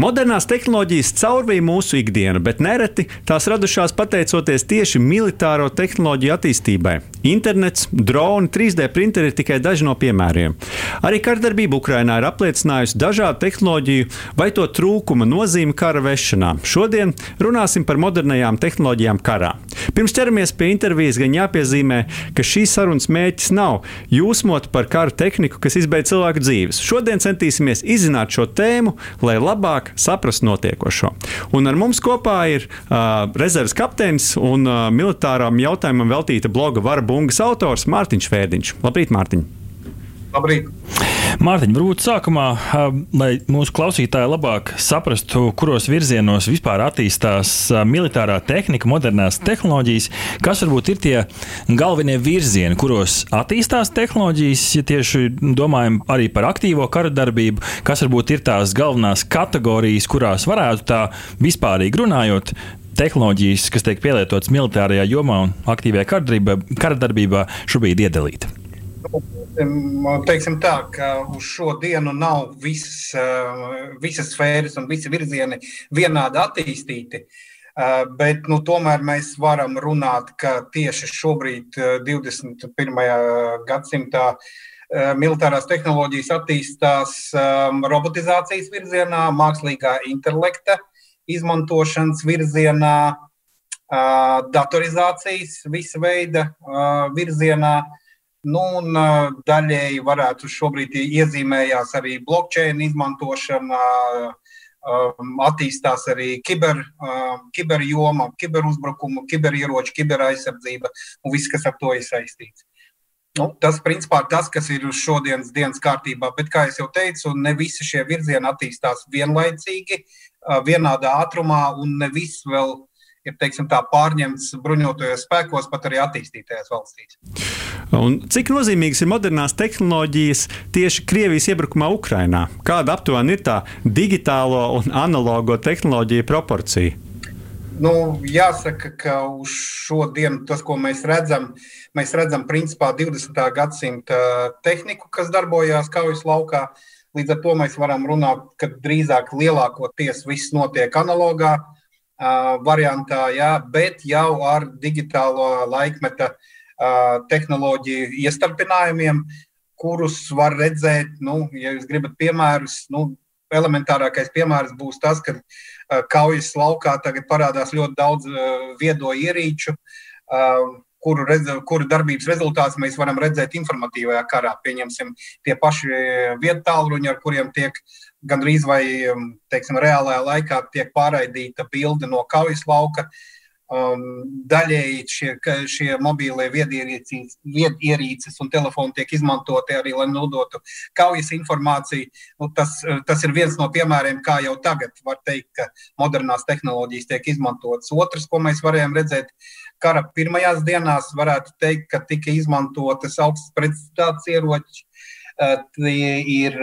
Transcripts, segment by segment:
Modernās tehnoloģijas caurvīja mūsu ikdienu, bet nereti tās radušās pateicoties tieši militāro tehnoloģiju attīstībai. Internets, droni, 3D printeri ir tikai daži no piemēriem. Arī kardarbība Ukrainā ir apliecinājusi dažādu tehnoloģiju vai to trūkuma nozīmi kara vešanā. Šodien runāsim par modernajām tehnoloģijām karā. Pirms ķeramies pie intervijas, gan jāpiezīmē, ka šīs sarunas mērķis nav jūsmot par kara tehniku, kas izbeidz cilvēku dzīves. Šodien centīsimies izzināt šo tēmu, lai labāk saprastu notiekošo. Un ar mums kopā ir uh, rezerves kapteinis un uh, militāram jautājumam veltīta bloga Vara Bungas autors Mārtiņš Fēdiņš. Labrīt, Mārtiņ! Labrīt! Mārtiņ, varbūt sākumā, lai mūsu klausītāji labāk saprastu, kuros virzienos vispār attīstās militārā tehnika, modernās tehnoloģijas, kas varbūt ir tie galvenie virzieni, kuros attīstās tehnoloģijas, ja tieši domājam arī par aktīvo kara darbību, kas varbūt ir tās galvenās kategorijas, kurās varētu tā vispārīgi runājot, tehnoloģijas, kas tiek pielietotas militārajā jomā un aktīvajā kara darbībā, šobrīd iedalīta. Teiksim tā, ka uz šo dienu nav visas, eh, visas sfēras un visi virzieni vienādi attīstīti. Eh, bet nu, tomēr mēs varam runāt, ka tieši šobrīd, 21. Eh, gadsimtā, militārās tehnoloģijas attīstās robotizācijas virzienā, mākslīgā intelekta izmantošanas virzienā, datorizācijas visa veida virzienā. Nu, un, daļēji varētu šobrīd iezīmējās arī blockchain izmantošana, attīstās arī kiber, kiberjoma, kiberuzbrukumu, kiberieroču, kiberaizsardzība un viss, kas ar to ir saistīts. Nu, tas, principā, ir tas, kas ir uz šodienas dienas kārtībā, bet, kā jau teicu, ne visi šie virzieni attīstās vienlaicīgi, vienādā ātrumā, un ne viss vēl ir teiksim, tā, pārņemts bruņotajos spēkos, pat arī attīstītajās valstīs. Un cik nozīmīgas ir modernās tehnoloģijas tieši Krievijas iebrukumā Ukrajinā? Kāda aptuveni ir tā digitālo un analogo tehnoloģiju proporcija? Nu, jāsaka, ka uz šo dienu tas, ko mēs redzam, mēs redzam principā 20. gadsimta tehniku, kas darbojās kaujas laukā. Līdz ar to mēs varam runāt, ka drīzāk lielākoties viss notiek analogā uh, variantā, jā, bet jau ar digitālo laikmeta tehnoloģiju iestarpinājumiem, kurus var redzēt, nu, ja jūs gribat piemērus, nu, elementārākais piemērs būs tas, ka kaujas laukā tagad parādās ļoti daudz viedo ierīču, kuru, redz, kuru darbības rezultātus mēs varam redzēt informatīvajā karā. Pieņemsim tie paši vietu tālruņi, ar kuriem tiek uh, gandrīz vai teiksim, reālajā laikā tiek pārraidīta bilde no kaujas lauka. Um, daļēji šie, šie mobīlie viedierīces, viedierīces un telefoni tiek izmantoti arī, lai nodotu kaujas informāciju. Nu, tas, tas ir viens no piemēriem, kā jau tagad var teikt, ka modernās tehnoloģijas tiek izmantotas. Otrs, ko mēs varējām redzēt, kara pirmajās dienās, varētu teikt, ka tika izmantotas augstas precizitātes ieroči, Tie ir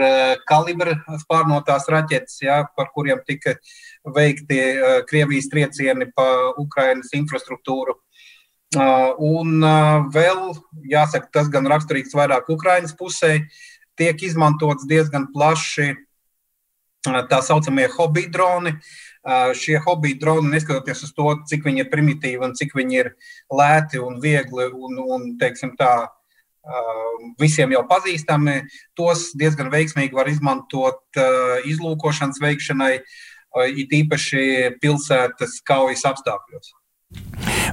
kalibra spārnotās raķetes, ja, par kuriem tika veikti Krievijas triecieni pa Ukrainas infrastruktūru. Un vēl, jāsaka, tas gan raksturīgs vairāk Ukrainas pusē, tiek izmantots diezgan plaši tā saucamie hobby droni. Šie hobby droni, neskatoties uz to, cik viņi ir primitīvi un cik viņi ir lēti un viegli un, un teiksim, tā, visiem jau pazīstami. Tos diezgan veiksmīgi var izmantot izlūkošanas veikšanai, it īpaši pilsētas kaujas apstākļos.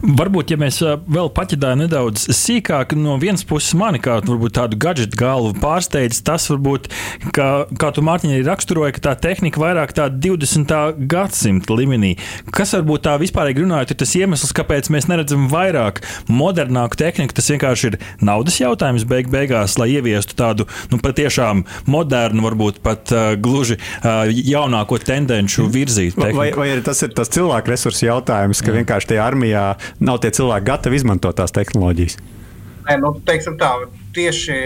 Varbūt, ja mēs vēl paķidājam nedaudz sīkāk, no vienas puses mani kā varbūt, tādu gadgetu galvu pārsteidz tas, varbūt, ka, kā tu Mārtiņa arī raksturoji, ka tā tehnika vairāk tā 20. gadsimta līmenī. Kas varbūt tā vispārīgi runājot, ir tas iemesls, kāpēc mēs neredzam vairāk modernāku tehniku. Tas vienkārši ir naudas jautājums beig beigās, lai ieviestu tādu nu, patiešām modernu, varbūt pat uh, gluži uh, jaunāko tendenci virzītu. Vai, vai arī tas ir tas cilvēku resursu jautājums, ka Jā. vienkārši tajā armijā nav tie cilvēki gatavi izmantot tās tehnoloģijas? Nē, nu, teiksim tā, tieši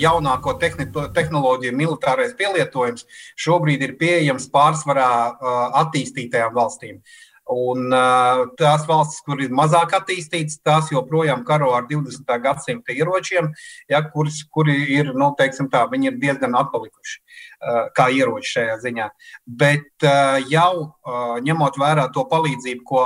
jaunāko tehnoloģiju militārais pielietojums šobrīd ir pieejams pārsvarā attīstītajām valstīm. Un uh, tās valstis, kur ir mazāk attīstītas, tās joprojām karo ar 20. gadsimta ieročiem, ja, kuris, kuri ir, nu, tā, ir diezgan atpalikuši uh, kā ieroči šajā ziņā. Bet uh, jau uh, ņemot vērā to palīdzību, ko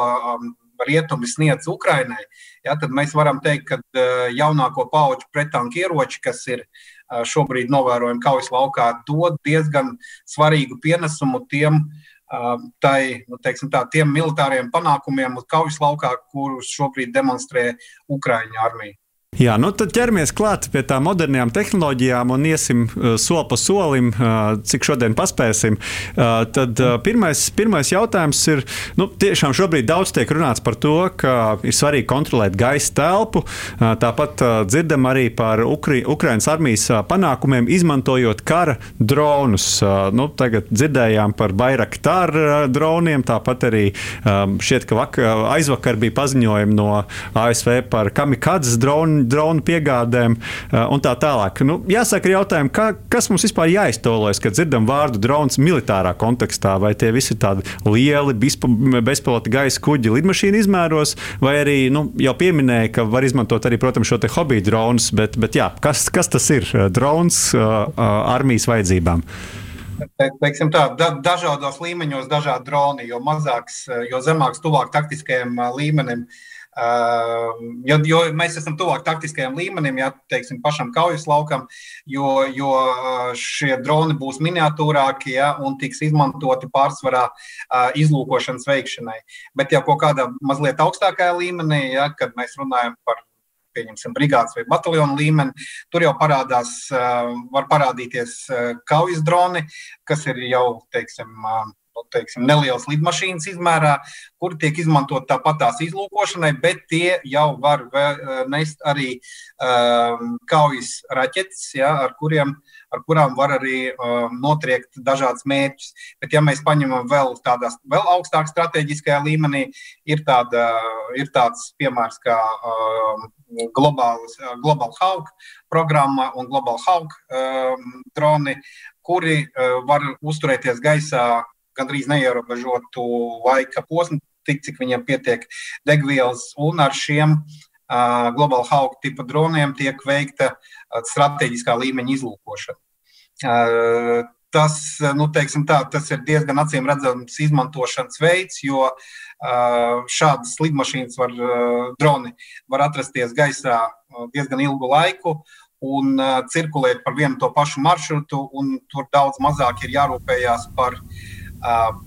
rietumi sniedz Ukrainai, ja, tad mēs varam teikt, ka uh, jaunāko pauģu pretanku ieroči, kas ir uh, šobrīd novērojami kaujas laukā, dod diezgan svarīgu pienesumu tiem uh, tai, nu, teiksim, tā, tiem militāriem panākumiem uz kaujas laukā, kurus šobrīd demonstrē Ukraiņu armija. Jā, nu tad ķeramies klāt pie tām modernām tehnoloģijām un iesim uh, soli pa solim, uh, cik šodien paspēsim. Uh, tad pirmais, pirmais jautājums ir, nu, tiešām šobrīd daudz tiek runāts par to, ka ir svarīgi kontrolēt gaisa telpu. Tāpat dzirdam arī par Ukri, Ukrainas armijas panākumiem, izmantojot kara dronus. Nu, tagad dzirdējām par Bairaktāru droniem, tāpat arī um, šķiet, ka vak, aizvakar bija paziņojumi no ASV par kamikadzes dronu dronu piegādēm uh, un tā tālāk. Nu, jāsaka, jautājumi, kā, kas mums vispār jāiztolojas, kad dzirdam vārdu drons militārā kontekstā, vai tie visi ir tādi lieli bezpilota gaisa kuģi lidmašīnu izmēros, vai arī nu, jau pieminēja, ka var izmantot arī, protams, šo hobiju dronus, bet, bet jā, kas, kas tas ir? Drons uh, uh, armijas vajadzībām. Teiksim tā, da, dažādos līmeņos dažādi droni, jo mazāks, jo zemāks, tuvāk taktiskajam līmenim, jo, jo mēs esam tuvāk taktiskajam līmenim, ja teiksim, pašam kaujas laukam, jo, jo eh, šie droni būs miniatūrāki ja, un tiks izmantoti pārsvarā eh, izlūkošanas veikšanai. Bet jau kaut kādā mazliet augstākajā līmenī, ja, kad mēs runājam par pieņemsim, brigādes vai bataljonu līmeni. Tur jau parādās, eh, var parādīties kaujas droni, kas ir jau, teiksim, nu, teiksim, nelielas lidmašīnas izmērā, kur tiek izmantot tāpat tās izlūkošanai, bet tie jau var nest arī um, kaujas raķetes, ja, ar, kuriem, ar kurām var arī um, notriekt dažādas mērķus. Bet, ja mēs paņemam vēl tādā vēl augstākā strateģiskajā līmenī, ir, tāda, ir tāds piemērs kā um, Global, Global Hawk programma un Global Hawk um, droni, kuri uh, var uzturēties gaisā gandrīz neierobežotu laika posmu, tik cik viņiem pietiek degvielas, un ar šiem uh, globāla hauka tipa droniem tiek veikta uh, strateģiskā līmeņa izlūkošana. Uh, tas, nu, tā, tas ir diezgan acīm redzams izmantošanas veids, jo uh, šādas lidmašīnas var, uh, droni var atrasties gaisā diezgan ilgu laiku un uh, cirkulēt par vienu to pašu maršrutu, un tur daudz mazāk ir jārūpējas par uh,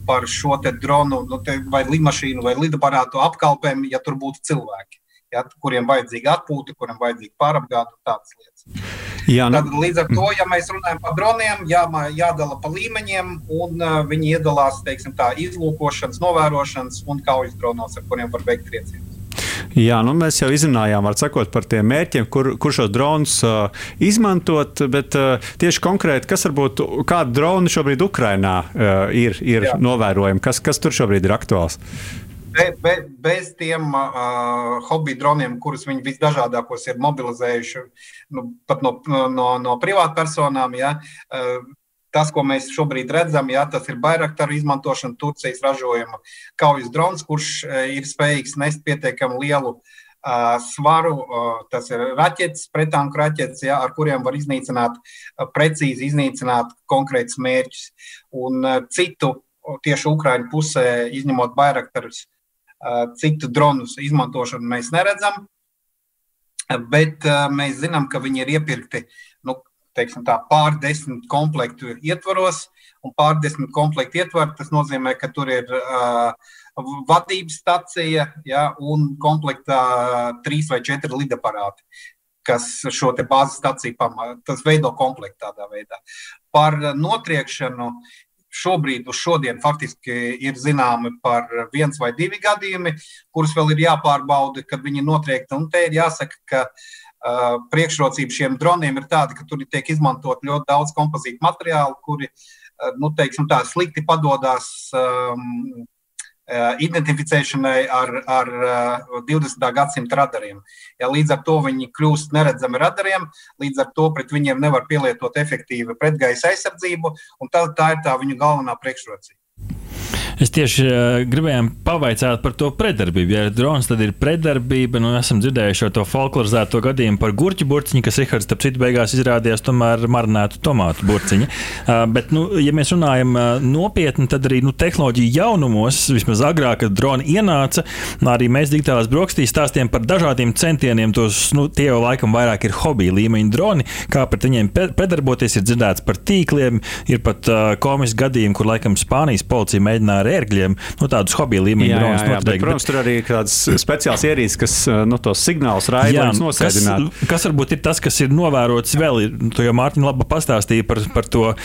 par šo dronu, nu, te, vai lidmašīnu, vai lidaparātu apkalpēm, ja tur būtu cilvēki. Ja, kuriem vajadzīga atpūta, kuriem vajadzīga pārapgāde un tādas lietas. Jā, nu... Tad, līdz ar to, ja mēs runājam par droniem, jā, jādala pa līmeņiem, un uh, viņi iedalās teiksim, tā, izlūkošanas, novērošanas un kaujas dronos, ar kuriem var veikt triecienus. Jā, nu mēs jau izrunājām, sakot, par tiem mērķiem, kur, kur šos dronus uh, izmantot, bet uh, tieši konkrēti, kas varbūt kādi droni šobrīd Ukrainā uh, ir, ir Jā. novērojami, kas, kas tur šobrīd ir aktuāls? Be, be, bez tiem uh, hobiju droniem, kurus viņi visdažādākos ir mobilizējuši, nu, pat no, no, no privātpersonām, ja, uh, Tas, ko mēs šobrīd redzam, jā, tas ir Bairaktaru izmantošana, Turcijas ražojuma kaujas drons, kurš e, ir spējīgs nest pietiekami lielu uh, svaru. Uh, tas ir raķetes, pretanku raķetes, jā, ar kuriem var iznīcināt, uh, precīzi iznīcināt konkrētus mērķus. Un uh, citu, tieši Ukraiņu pusē, izņemot Bairaktarus, uh, citu dronus izmantošanu mēs neredzam. Bet uh, mēs zinām, ka viņi ir iepirkti nu, teiksim, tā, pārdesmit komplektu ietvaros. Un pārdesmit komplektu ietvaru tas nozīmē, ka tur ir uh, vadības stacija ja, un komplektā trīs vai četri lidaparāti. Kas šo bāzes staciju pamata, veido komplektu tādā veidā. Par notriekšanu šobrīd, uz šodien, faktiski ir zināmi par viens vai divi gadījumi, kurus vēl ir jāpārbauda, kad viņi ir notriekti. Un te ir jāsaka, ka uh, Uh, priekšrocība šiem droniem ir tāda, ka tur tiek izmantot ļoti daudz kompozītu materiālu, kuri uh, nu, teiksim, tā, slikti padodas um, identificēšanai ar, ar 20. gadsimta radariem. Ja, līdz ar to viņi kļūst neredzami radariem, līdz ar to pret viņiem nevar pielietot efektīvu pretgaisa aizsardzību, un tā, tā ir tā viņu galvenā priekšrocība. Es tieši uh, gribēju pavaicāt par to pretdarbību. Ja ir drons, tad ir pretdarbība. Nu, esam dzirdējuši to folklorizēto gadījumu par gurķu burciņu, kas Rihards starp citu beigās izrādījās tomēr marinētu tomātu burciņu. Uh, bet, nu, ja mēs runājam uh, nopietni, tad arī nu, tehnoloģija jaunumos, vismaz agrāk, kad droni ienāca, arī mēs digitālās brokastīs stāstījām par dažādiem centieniem. Tos, nu, tie jau laikam vairāk ir hobija līmeņa droni, kā pret viņiem pretdarboties. Ir dzirdēts par tīkliem, ir pat uh, komiski gadījumi, kur laikam Spānijas policija mēģināja ērgļiem, nu, tādus hobiju līmeņa dronus noteikti. Bet, protams, tur arī ir kāds speciāls ierīces, kas nu, tos signālus raida un nosēdināt. Kas, kas varbūt ir tas, kas ir novērots vēl, tu jau Mārtiņa labi pastāstīja par, par to uh,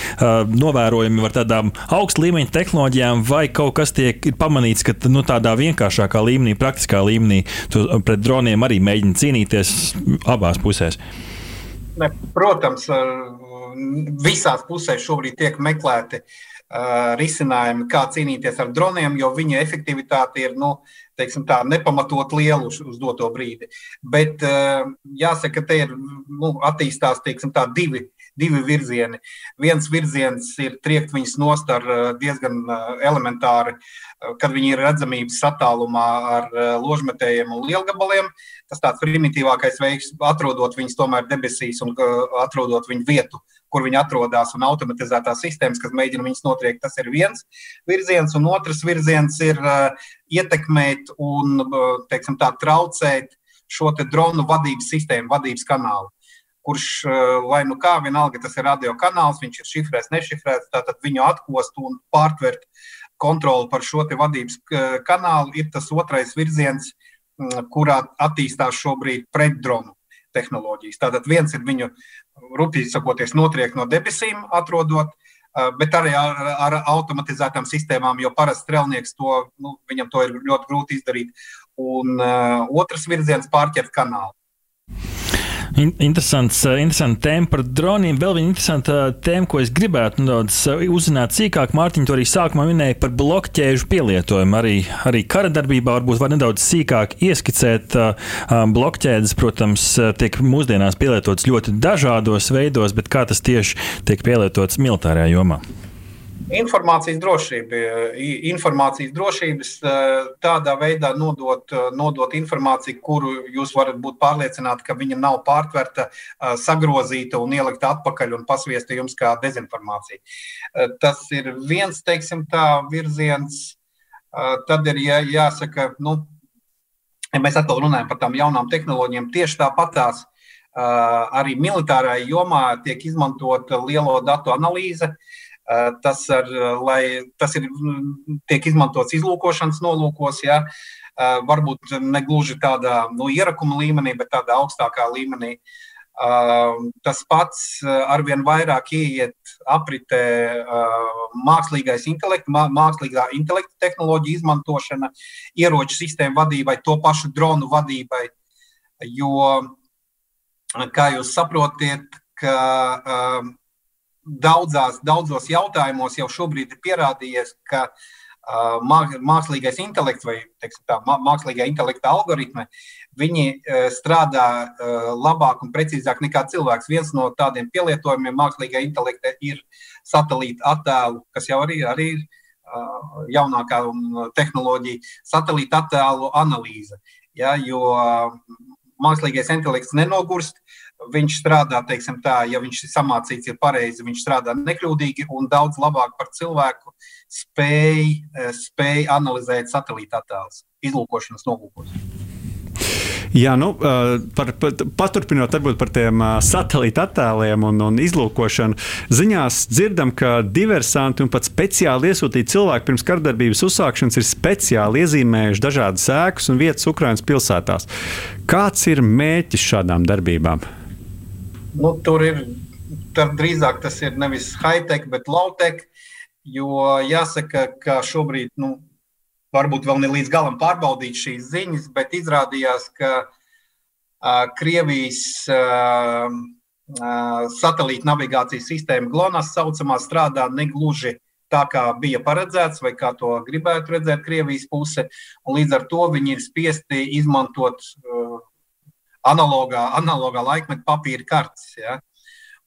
novērojumu ar tādām augstu līmeņa tehnoloģijām, vai kaut kas tiek pamanīts, ka nu, tādā vienkāršākā līmenī, praktiskā līmenī, tu pret droniem arī mēģina cīnīties abās pusēs. Ne, protams, visās pusēs šobrīd tiek meklēti Uh, risinājumi, kā cīnīties ar droniem, jo viņu efektivitāte ir nu, tā, nepamatot liela uz, uz doto brīdi. Bet uh, jāsaka, ka te ir nu, attīstās teiksim, tā, divi, divi virzieni. Viens virziens ir triekt viņus nost ar uh, diezgan elementāri, kad viņi ir redzamības attālumā ar ložmetējiem un lielgabaliem. Tas tāds primitīvākais veids, atrodot viņus tomēr debesīs un atrodot viņu vietu kur viņi atrodas, un automatizētās sistēmas, kas mēģina viņus notriekt. Tas ir viens virziens, un otrs virziens ir uh, ietekmēt un uh, teiksim, tā, traucēt šo dronu vadības sistēmu, vadības kanālu. Kurš, uh, lai nu kā, vienalga tas ir radio kanāls, viņš ir šifrēts, nešifrēts, tātad viņu atkost un pārtvert kontroli par šo vadības kanālu ir tas otrais virziens, kurā attīstās šobrīd pretdronu tehnoloģijas. Tātad viens ir viņu rupīgi sakoties, notriekt no debesīm, atrodot, bet arī ar, ar automatizētām sistēmām, jo parasti strēlnieks to, nu, viņam to ir ļoti grūti izdarīt. Un uh, otrs virziens - pārķert kanālu. Interesants, eh, interesants tēma par droniem. Vēl viena interesanta tēma, ko es gribētu nedaudz eh, uzzināt sīkāk. Mārtiņš to arī sākumā minēja par blokķēžu pielietojumu. Arī, arī kara darbībā varbūt var nedaudz sīkāk ieskicēt. Eh, blokķēdes, protams, tiek mūsdienās pielietotas ļoti dažādos veidos, bet kā tas tieši tiek pielietots militārajā jomā? Informācijas drošība. Informācijas drošības tādā veidā nodot, nodot informāciju, kuru jūs varat būt pārliecināti, ka viņa nav pārtverta, sagrozīta un ielikta atpakaļ un pasviesta jums kā dezinformācija. Tas ir viens, teiksim, tā virziens. Tad ir jā, jāsaka, nu, ja mēs atkal runājam par tām jaunām tehnoloģijām, tieši tāpatās arī militārajā jomā tiek izmantota lielo datu analīze. Uh, tas, ar, lai, tas ir, mm, tiek izmantots izlūkošanas nolūkos, ja, eh, varbūt ne gluži tādā nu, ierakuma līmenī, bet tādā augstākā līmenī. Eh, tas pats arvien vairāk ieiet apritē mākslīgais intelekts, mākslīgā intelekta tehnoloģija izmantošana, ieroču sistēmu vadībai, to pašu dronu vadībai. Jo, kā jūs saprotat, ka daudzās, daudzos jautājumos jau šobrīd ir pierādījies, ka uh, mākslīgais intelekts vai teiksim, tā, mākslīgā intelekta algoritmi viņi uh, strādā uh, labāk un precīzāk nekā cilvēks. Viens no tādiem pielietojumiem mākslīgā intelekta ir satelīta attēlu, kas jau arī, arī ir uh, jaunākā tehnoloģija, satelīta attēlu analīze. Ja, jo mākslīgais intelekts nenogurst, viņš strādā, teiksim, tā, ja viņš ir samācīts, ir pareizi, viņš strādā nekļūdīgi un daudz labāk par cilvēku spēj, eh, spēj analizēt satelīta attēlus, izlūkošanas nolūkos. Jā, nu, eh, par, par, paturpinot par tiem eh, satelīta attēliem un, un izlūkošanu, ziņās dzirdam, ka diversanti un pat speciāli iesūtīti cilvēki pirms kardarbības uzsākšanas ir speciāli iezīmējuši dažādas ēkas un vietas Ukraiņas pilsētās. Kāds ir mērķis šādām darbībām? Nu, tur ir drīzāk tas ir nevis high-tech, bet low-tech. Jo jāsaka, ka šobrīd nu, varbūt vēl ne līdz galam pārbaudīt šīs ziņas, bet izrādījās, ka uh, Krievijas uh, uh, satelīta navigācijas sistēma GLONASS saucamā strādā negluži tā, kā bija paredzēts, vai kā to gribētu redzēt Krievijas puse. Līdz ar to viņi ir spiesti izmantot uh, analogā, analogā laikmeta papīra kartes. Ja?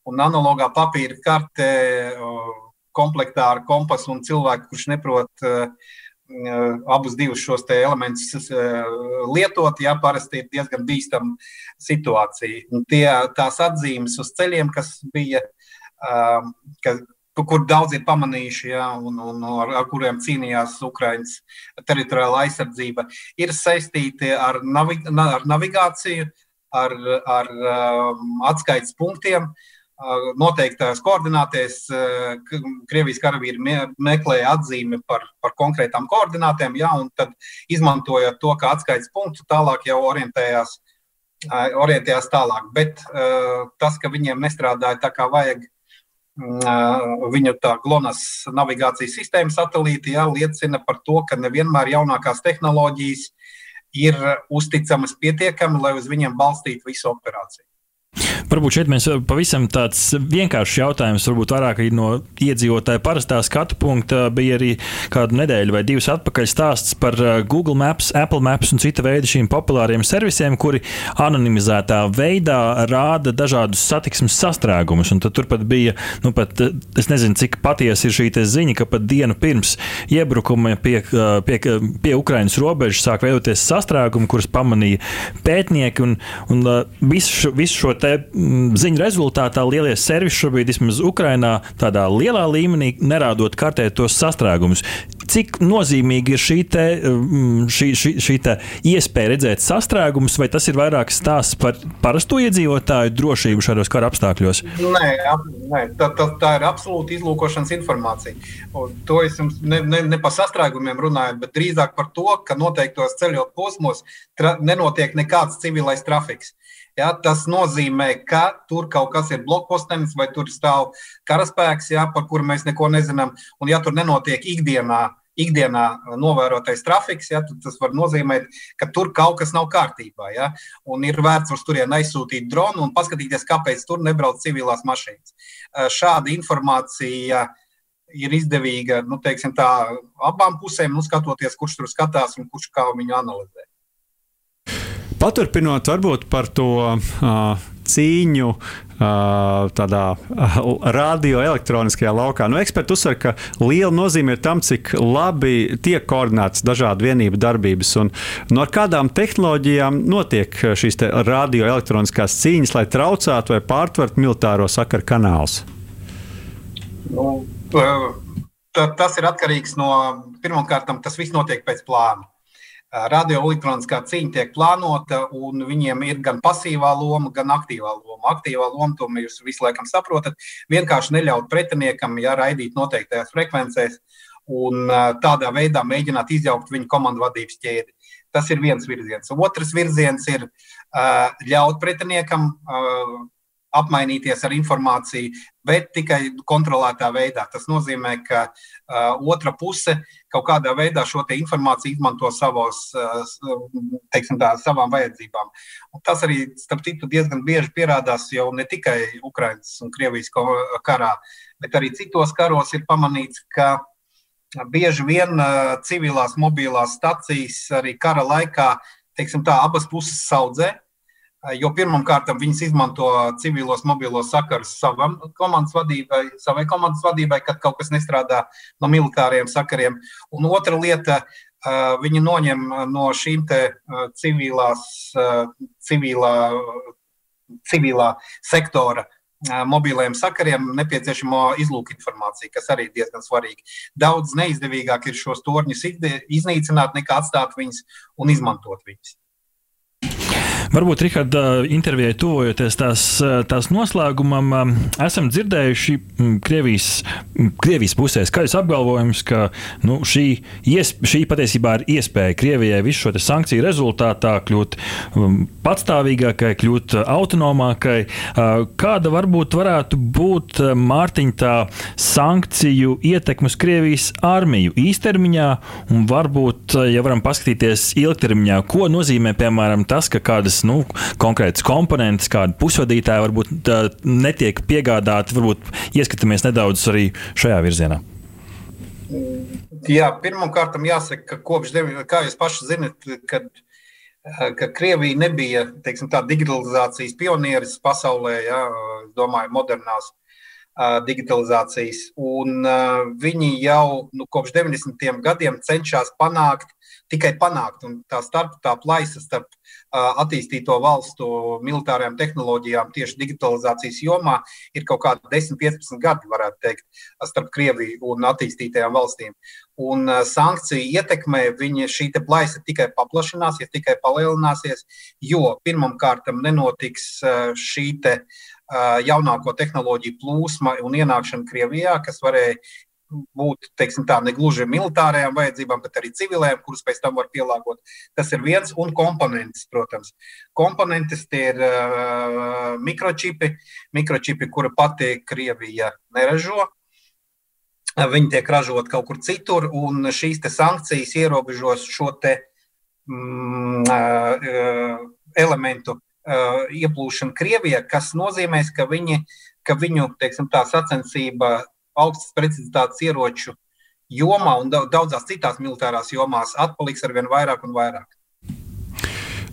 Un analogā papīra karte uh, komplektā ar kompasu un cilvēku, kurš neprot uh, abus šos elementus lietot, ja parasti ir diezgan bīstama situācija. Un tie, tās atzīmes uz ceļiem, kas bija, ka, kur daudz ir pamanījuši, ja, un, un ar, ar kuriem cīnījās Ukraiņas teritoriāla aizsardzība, ir saistīti ar, navi, ar navigāciju, ar, ar um, atskaites punktiem. Noteiktās koordinātēs Krievijas karavīri meklēja atzīmi par, par konkrētām koordinātēm, ja, un tad izmantojot to kā atskaites punktu, tālāk jau orientējās, orientējās tālāk. Bet tas, ka viņiem nestrādāja tā kā vajag, viņu tā GLONAS navigācijas sistēma satelīti jā, liecina par to, ka nevienmēr jaunākās tehnoloģijas ir uzticamas pietiekami, lai uz viņiem balstītu visu operāciju. Varbūt šeit mēs pavisam tāds vienkāršs jautājums, varbūt vairāk no iedzīvotāja parastā skatu punkta. Bija arī kādu nedēļu vai divas atpakaļ stāsts par uh, Google Maps, Apple Maps un cita veida šīm populāriem servisiem, kuri anonimizētā veidā rāda dažādus satiksmes sastrēgumus. Un tad turpat bija, nu pat, uh, es nezinu, cik patiesa ir šī ziņa, ka pat dienu pirms iebrukuma pie, pie, pie Ukrainas robežas sāk veidoties sastrēgumi, kurus pamanīja pētnieki un, un visu, visu šo te ziņu rezultātā lielie servisi šobrīd, vismaz Ukrainā, tādā lielā līmenī nerādot kartē tos sastrēgumus. Cik nozīmīgi ir šī, te, mm, šī, šī, šī iespēja redzēt sastrēgumus, vai tas ir vairāk stāsts par parasto iedzīvotāju drošību šādos kara apstākļos? Nē, nē tā, tā, tā ir absolūti izlūkošanas informācija. Un to es jums ne, ne, ne par sastrēgumiem runāju, bet drīzāk par to, ka noteiktos ceļot posmos tra, nenotiek nekāds civilais trafiks. Ja, tas nozīmē, ka tur kaut kas ir blokpostenis vai tur stāv karaspēks, ja, par kuru mēs neko nezinām. Un, ja tur nenotiek ikdienā, ikdienā novērotais trafiks, ja, tad tas var nozīmēt, ka tur kaut kas nav kārtībā. Ja, un ir vērts uz turieni aizsūtīt dronu un paskatīties, kāpēc tur nebrauc civilās mašīnas. Šāda informācija ir izdevīga nu, tā, abām pusēm, nu, skatoties, kurš tur skatās un kurš kā viņu analizē. Paturpinot varbūt par to uh, cīņu tādā radioelektroniskajā laukā. Nu, eksperti uzsver, ka liela nozīme ir tam, cik labi tiek koordinētas dažādu vienību darbības un no kādām tehnoloģijām notiek šīs radioelektroniskās cīņas, lai traucētu vai pārtvertu militāro sakaru kanālus. Nu, tas ir atkarīgs no pirmkārt, tas viss notiek pēc plāna radioelektroniskā cīņa tiek plānota, un viņiem ir gan pasīvā loma, gan aktīvā loma. Aktīvā loma, to jūs visu laikam saprotat, vienkārši neļaut pretiniekam ja, raidīt noteiktajās frekvencēs un tādā veidā mēģināt izjaukt viņu komandu vadības ķēdi. Tas ir viens virziens. Otrs virziens ir ļaut pretiniekam apmainīties ar informāciju, bet tikai kontrolētā veidā. Tas nozīmē, ka uh, otra puse kaut kādā veidā šo informāciju izmanto savos, uh, teiksim, tā, savām vajadzībām. Un tas arī, starp citu, diezgan bieži pierādās jau ne tikai Ukraiņas un Krievijas karā, bet arī citos karos ir pamanīts, ka bieži vien uh, civilās mobilās stacijas arī kara laikā, teiksim tā, abas puses saudzē Jo pirmkārt, viņas izmanto civilos mobilos sakarus savam komandas vadībai, savai komandas vadībai, kad kaut kas nestrādā no militāriem sakariem. Un otra lieta, viņi noņem no šīm civilās, civilā, civilā sektora mobiliem sakariem nepieciešamo izlūku informāciju, kas arī ir diezgan svarīgi. Daudz neizdevīgāk ir šos torņus iznīcināt, nekā atstāt viņus un izmantot viņus. Varbūt, Rihard, intervijai tuvojoties tās, tās noslēgumam, esam dzirdējuši Krievijas, Krievijas pusē skaļus apgalvojumus, ka nu, šī, iesp, šī patiesībā ir iespēja Krievijai visu šo sankciju rezultātā kļūt patstāvīgākai, kļūt autonomākai. Kāda varbūt varētu būt Mārtiņa tā sankciju ietekme uz Krievijas armiju īstermiņā, un varbūt, ja varam paskatīties ilgtermiņā, ko nozīmē, piemēram, tas, ka kādas kādas nu, konkrētas komponentes, kāda pusvadītāja varbūt netiek piegādāta. Varbūt ieskatāmies nedaudz arī šajā virzienā. Jā, pirmkārt, jāsaka, ka kopš, kā jūs paši zinat, kad, ka Krievija nebija teiksim, tā, digitalizācijas pionieris pasaulē, jā, domāju, modernās digitalizācijas. Un viņi jau nu, kopš 90. gadiem cenšas panākt tikai panākt. Un tā starp, tā plaisa starp attīstīto valstu militārajām tehnoloģijām tieši digitalizācijas jomā ir kaut kāda 10, 15 gadi, varētu teikt, starp Krieviju un attīstītajām valstīm. Un sankciju ietekmē viņa šī plaisa tikai paplašināsies, tikai palielināsies, jo pirmkārt nenotiks šī te, jaunāko tehnoloģiju plūsma un ienākšana Krievijā, kas varēja būt teiksim, tā, ne gluži militārajām vajadzībām, bet arī civilējām, kuras pēc tam var pielāgot. Tas ir viens un komponents, protams. Komponentes tie ir uh, mikročipi, mikročipi, kura pati Krievija neražo. Viņi tiek ražot kaut kur citur, un šīs sankcijas ierobežos šo te, mm, elementu ieplūšanu Krievijā, kas nozīmē, ka, viņi, ka viņu teiksim, sacensība augstas precizitātes ieroču jomā un daudzās citās militārās jomās atpaliks ar vien vairāk un vairāk.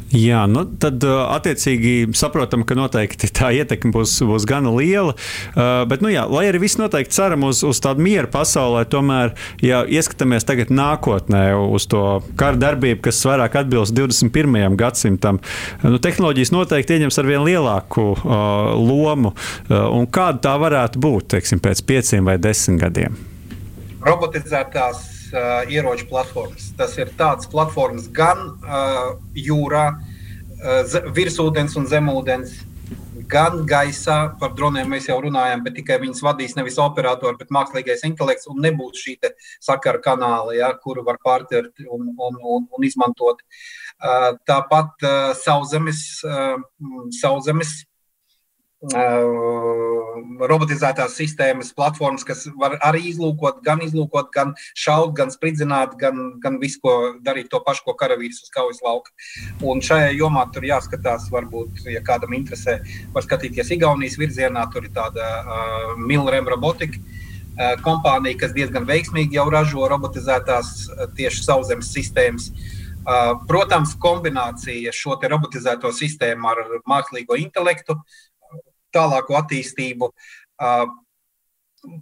Jā, nu tad attiecīgi saprotam, ka noteikti tā ietekme būs, būs gana liela. Bet, nu jā, lai arī viss noteikti ceram uz, uz tādu mieru pasaulē, tomēr, ja ieskatāmies tagad nākotnē uz to kara darbību, kas vairāk atbilst 21. gadsimtam, nu, tehnoloģijas noteikti ieņems ar vien lielāku uh, lomu. Uh, un kāda tā varētu būt, teiksim, pēc pieciem vai desmit gadiem? Robotizētās uh, ieroču platformas. Tas ir tāds platformas gan uh, jūrā, uh, virsūdens un zemūdens, gan gaisā. Par droniem mēs jau runājam, bet tikai viņas vadīs nevis operatori, bet mākslīgais intelekts. Un nebūs šī sakara kanāla, ja, kuru var pārtvert un, un, un, un izmantot. Uh, tāpat uh, sauszemes, uh, sauszemes robotizētās sistēmas, platformas, kas var arī izlūkot, gan izlūkot, gan šaut, gan spridzināt, gan, gan visu, ko darīt to pašu, ko karavīrs uz kaujas lauka. Un šajā jomā tur jāskatās, varbūt, ja kādam interesē, var skatīties Igaunijas virzienā, tur ir tāda uh, Milrem robotika. Uh, kompānija, kas diezgan veiksmīgi jau ražo robotizētās uh, tieši sauszemes sistēmas, uh, Protams, kombinācija šo robotizēto sistēmu ar mākslīgo intelektu tālāko attīstību.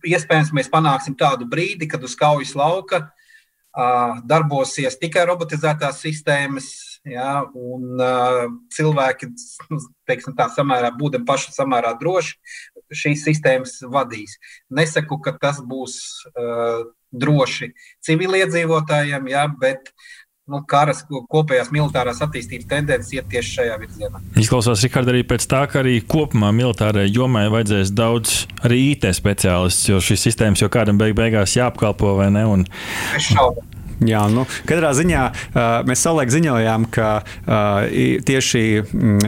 Iespējams, mēs panāksim tādu brīdi, kad uz kaujas lauka darbosies tikai robotizētās sistēmas, ja, un cilvēki, nu, teiksim, tā samērā, būdami paši samērā droši, šīs sistēmas vadīs. Nesaku, ka tas būs uh, droši civiliedzīvotājiem, ja, bet nu, karas, kopējās militārās attīstības tendences iet tieši šajā virzienā. Izklausās, Rikārd, arī pēc tā, ka arī kopumā militārajai jomai vajadzēs daudz arī IT speciālistus, jo šīs sistēmas jau kādam beig beigās jāapkalpo vai ne. Un... Es šaubu. Jā, nu, katrā ziņā uh, mēs savulaik ziņojām, ka uh, tieši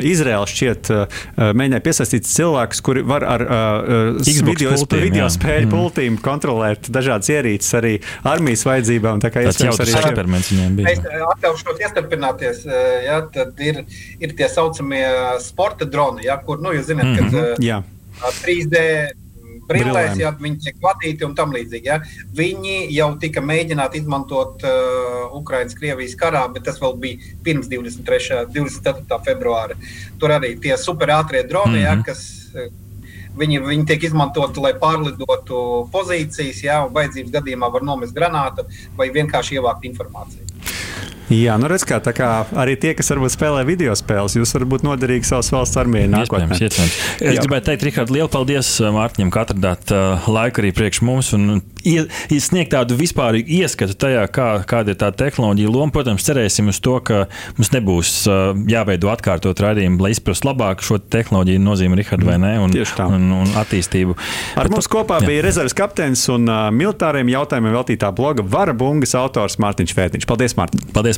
Izraels šķiet uh, mēģināja piesaistīt cilvēkus, kuri var ar uh, video, pultīm, video spēļu mm. pultīm kontrolēt dažādas ierīces arī armijas vajadzībām. Tā kā tas jau arī eksperiments viņiem bija. Es atļaušos iestarpināties, ja, tad ir, ir tie saucamie sporta droni, ja, kur, nu, jūs zināt, mm -hmm. kad uh, 3D brillēs, ja viņi tiek vadīti un tam līdzīgi. Ja. Viņi jau tika mēģināti izmantot uh, Ukraiņas-Krievijas karā, bet tas vēl bija pirms 23. 24. februāra. Tur arī tie superātrie droni, mm -hmm. ja, kas. Uh, Viņi, viņi tiek izmantoti, lai pārlidotu pozīcijas, un vajadzības gadījumā var nomest granātu vai vienkārši ievākt informāciju. Jā, nu redz, kā, kā arī tie, kas varbūt spēlē video spēles, jūs varat būt noderīgi savas valsts armijai nākotnē. Iespējams, iespējams. Es Jā. gribēju teikt, Rihard, lielu paldies uh, Mārtiņam, ka atradāt uh, laiku arī priekš mums un sniegt tādu vispārīgu ieskatu tajā, kā, kāda ir tā tehnoloģija loma. Protams, cerēsim uz to, ka mums nebūs uh, jāveido atkārtot raidījumu, lai izprastu labāk šo tehnoloģiju nozīmi, Rihard, vai ne, un, un, un attīstību. Ar Bet, mums kopā jā. bija rezerves kapteinis un uh, militāriem jautājumiem veltītā bloga Vara Bungas autors Mārtiņš Fētiņš. Paldies, Mārtiņ! Paldies,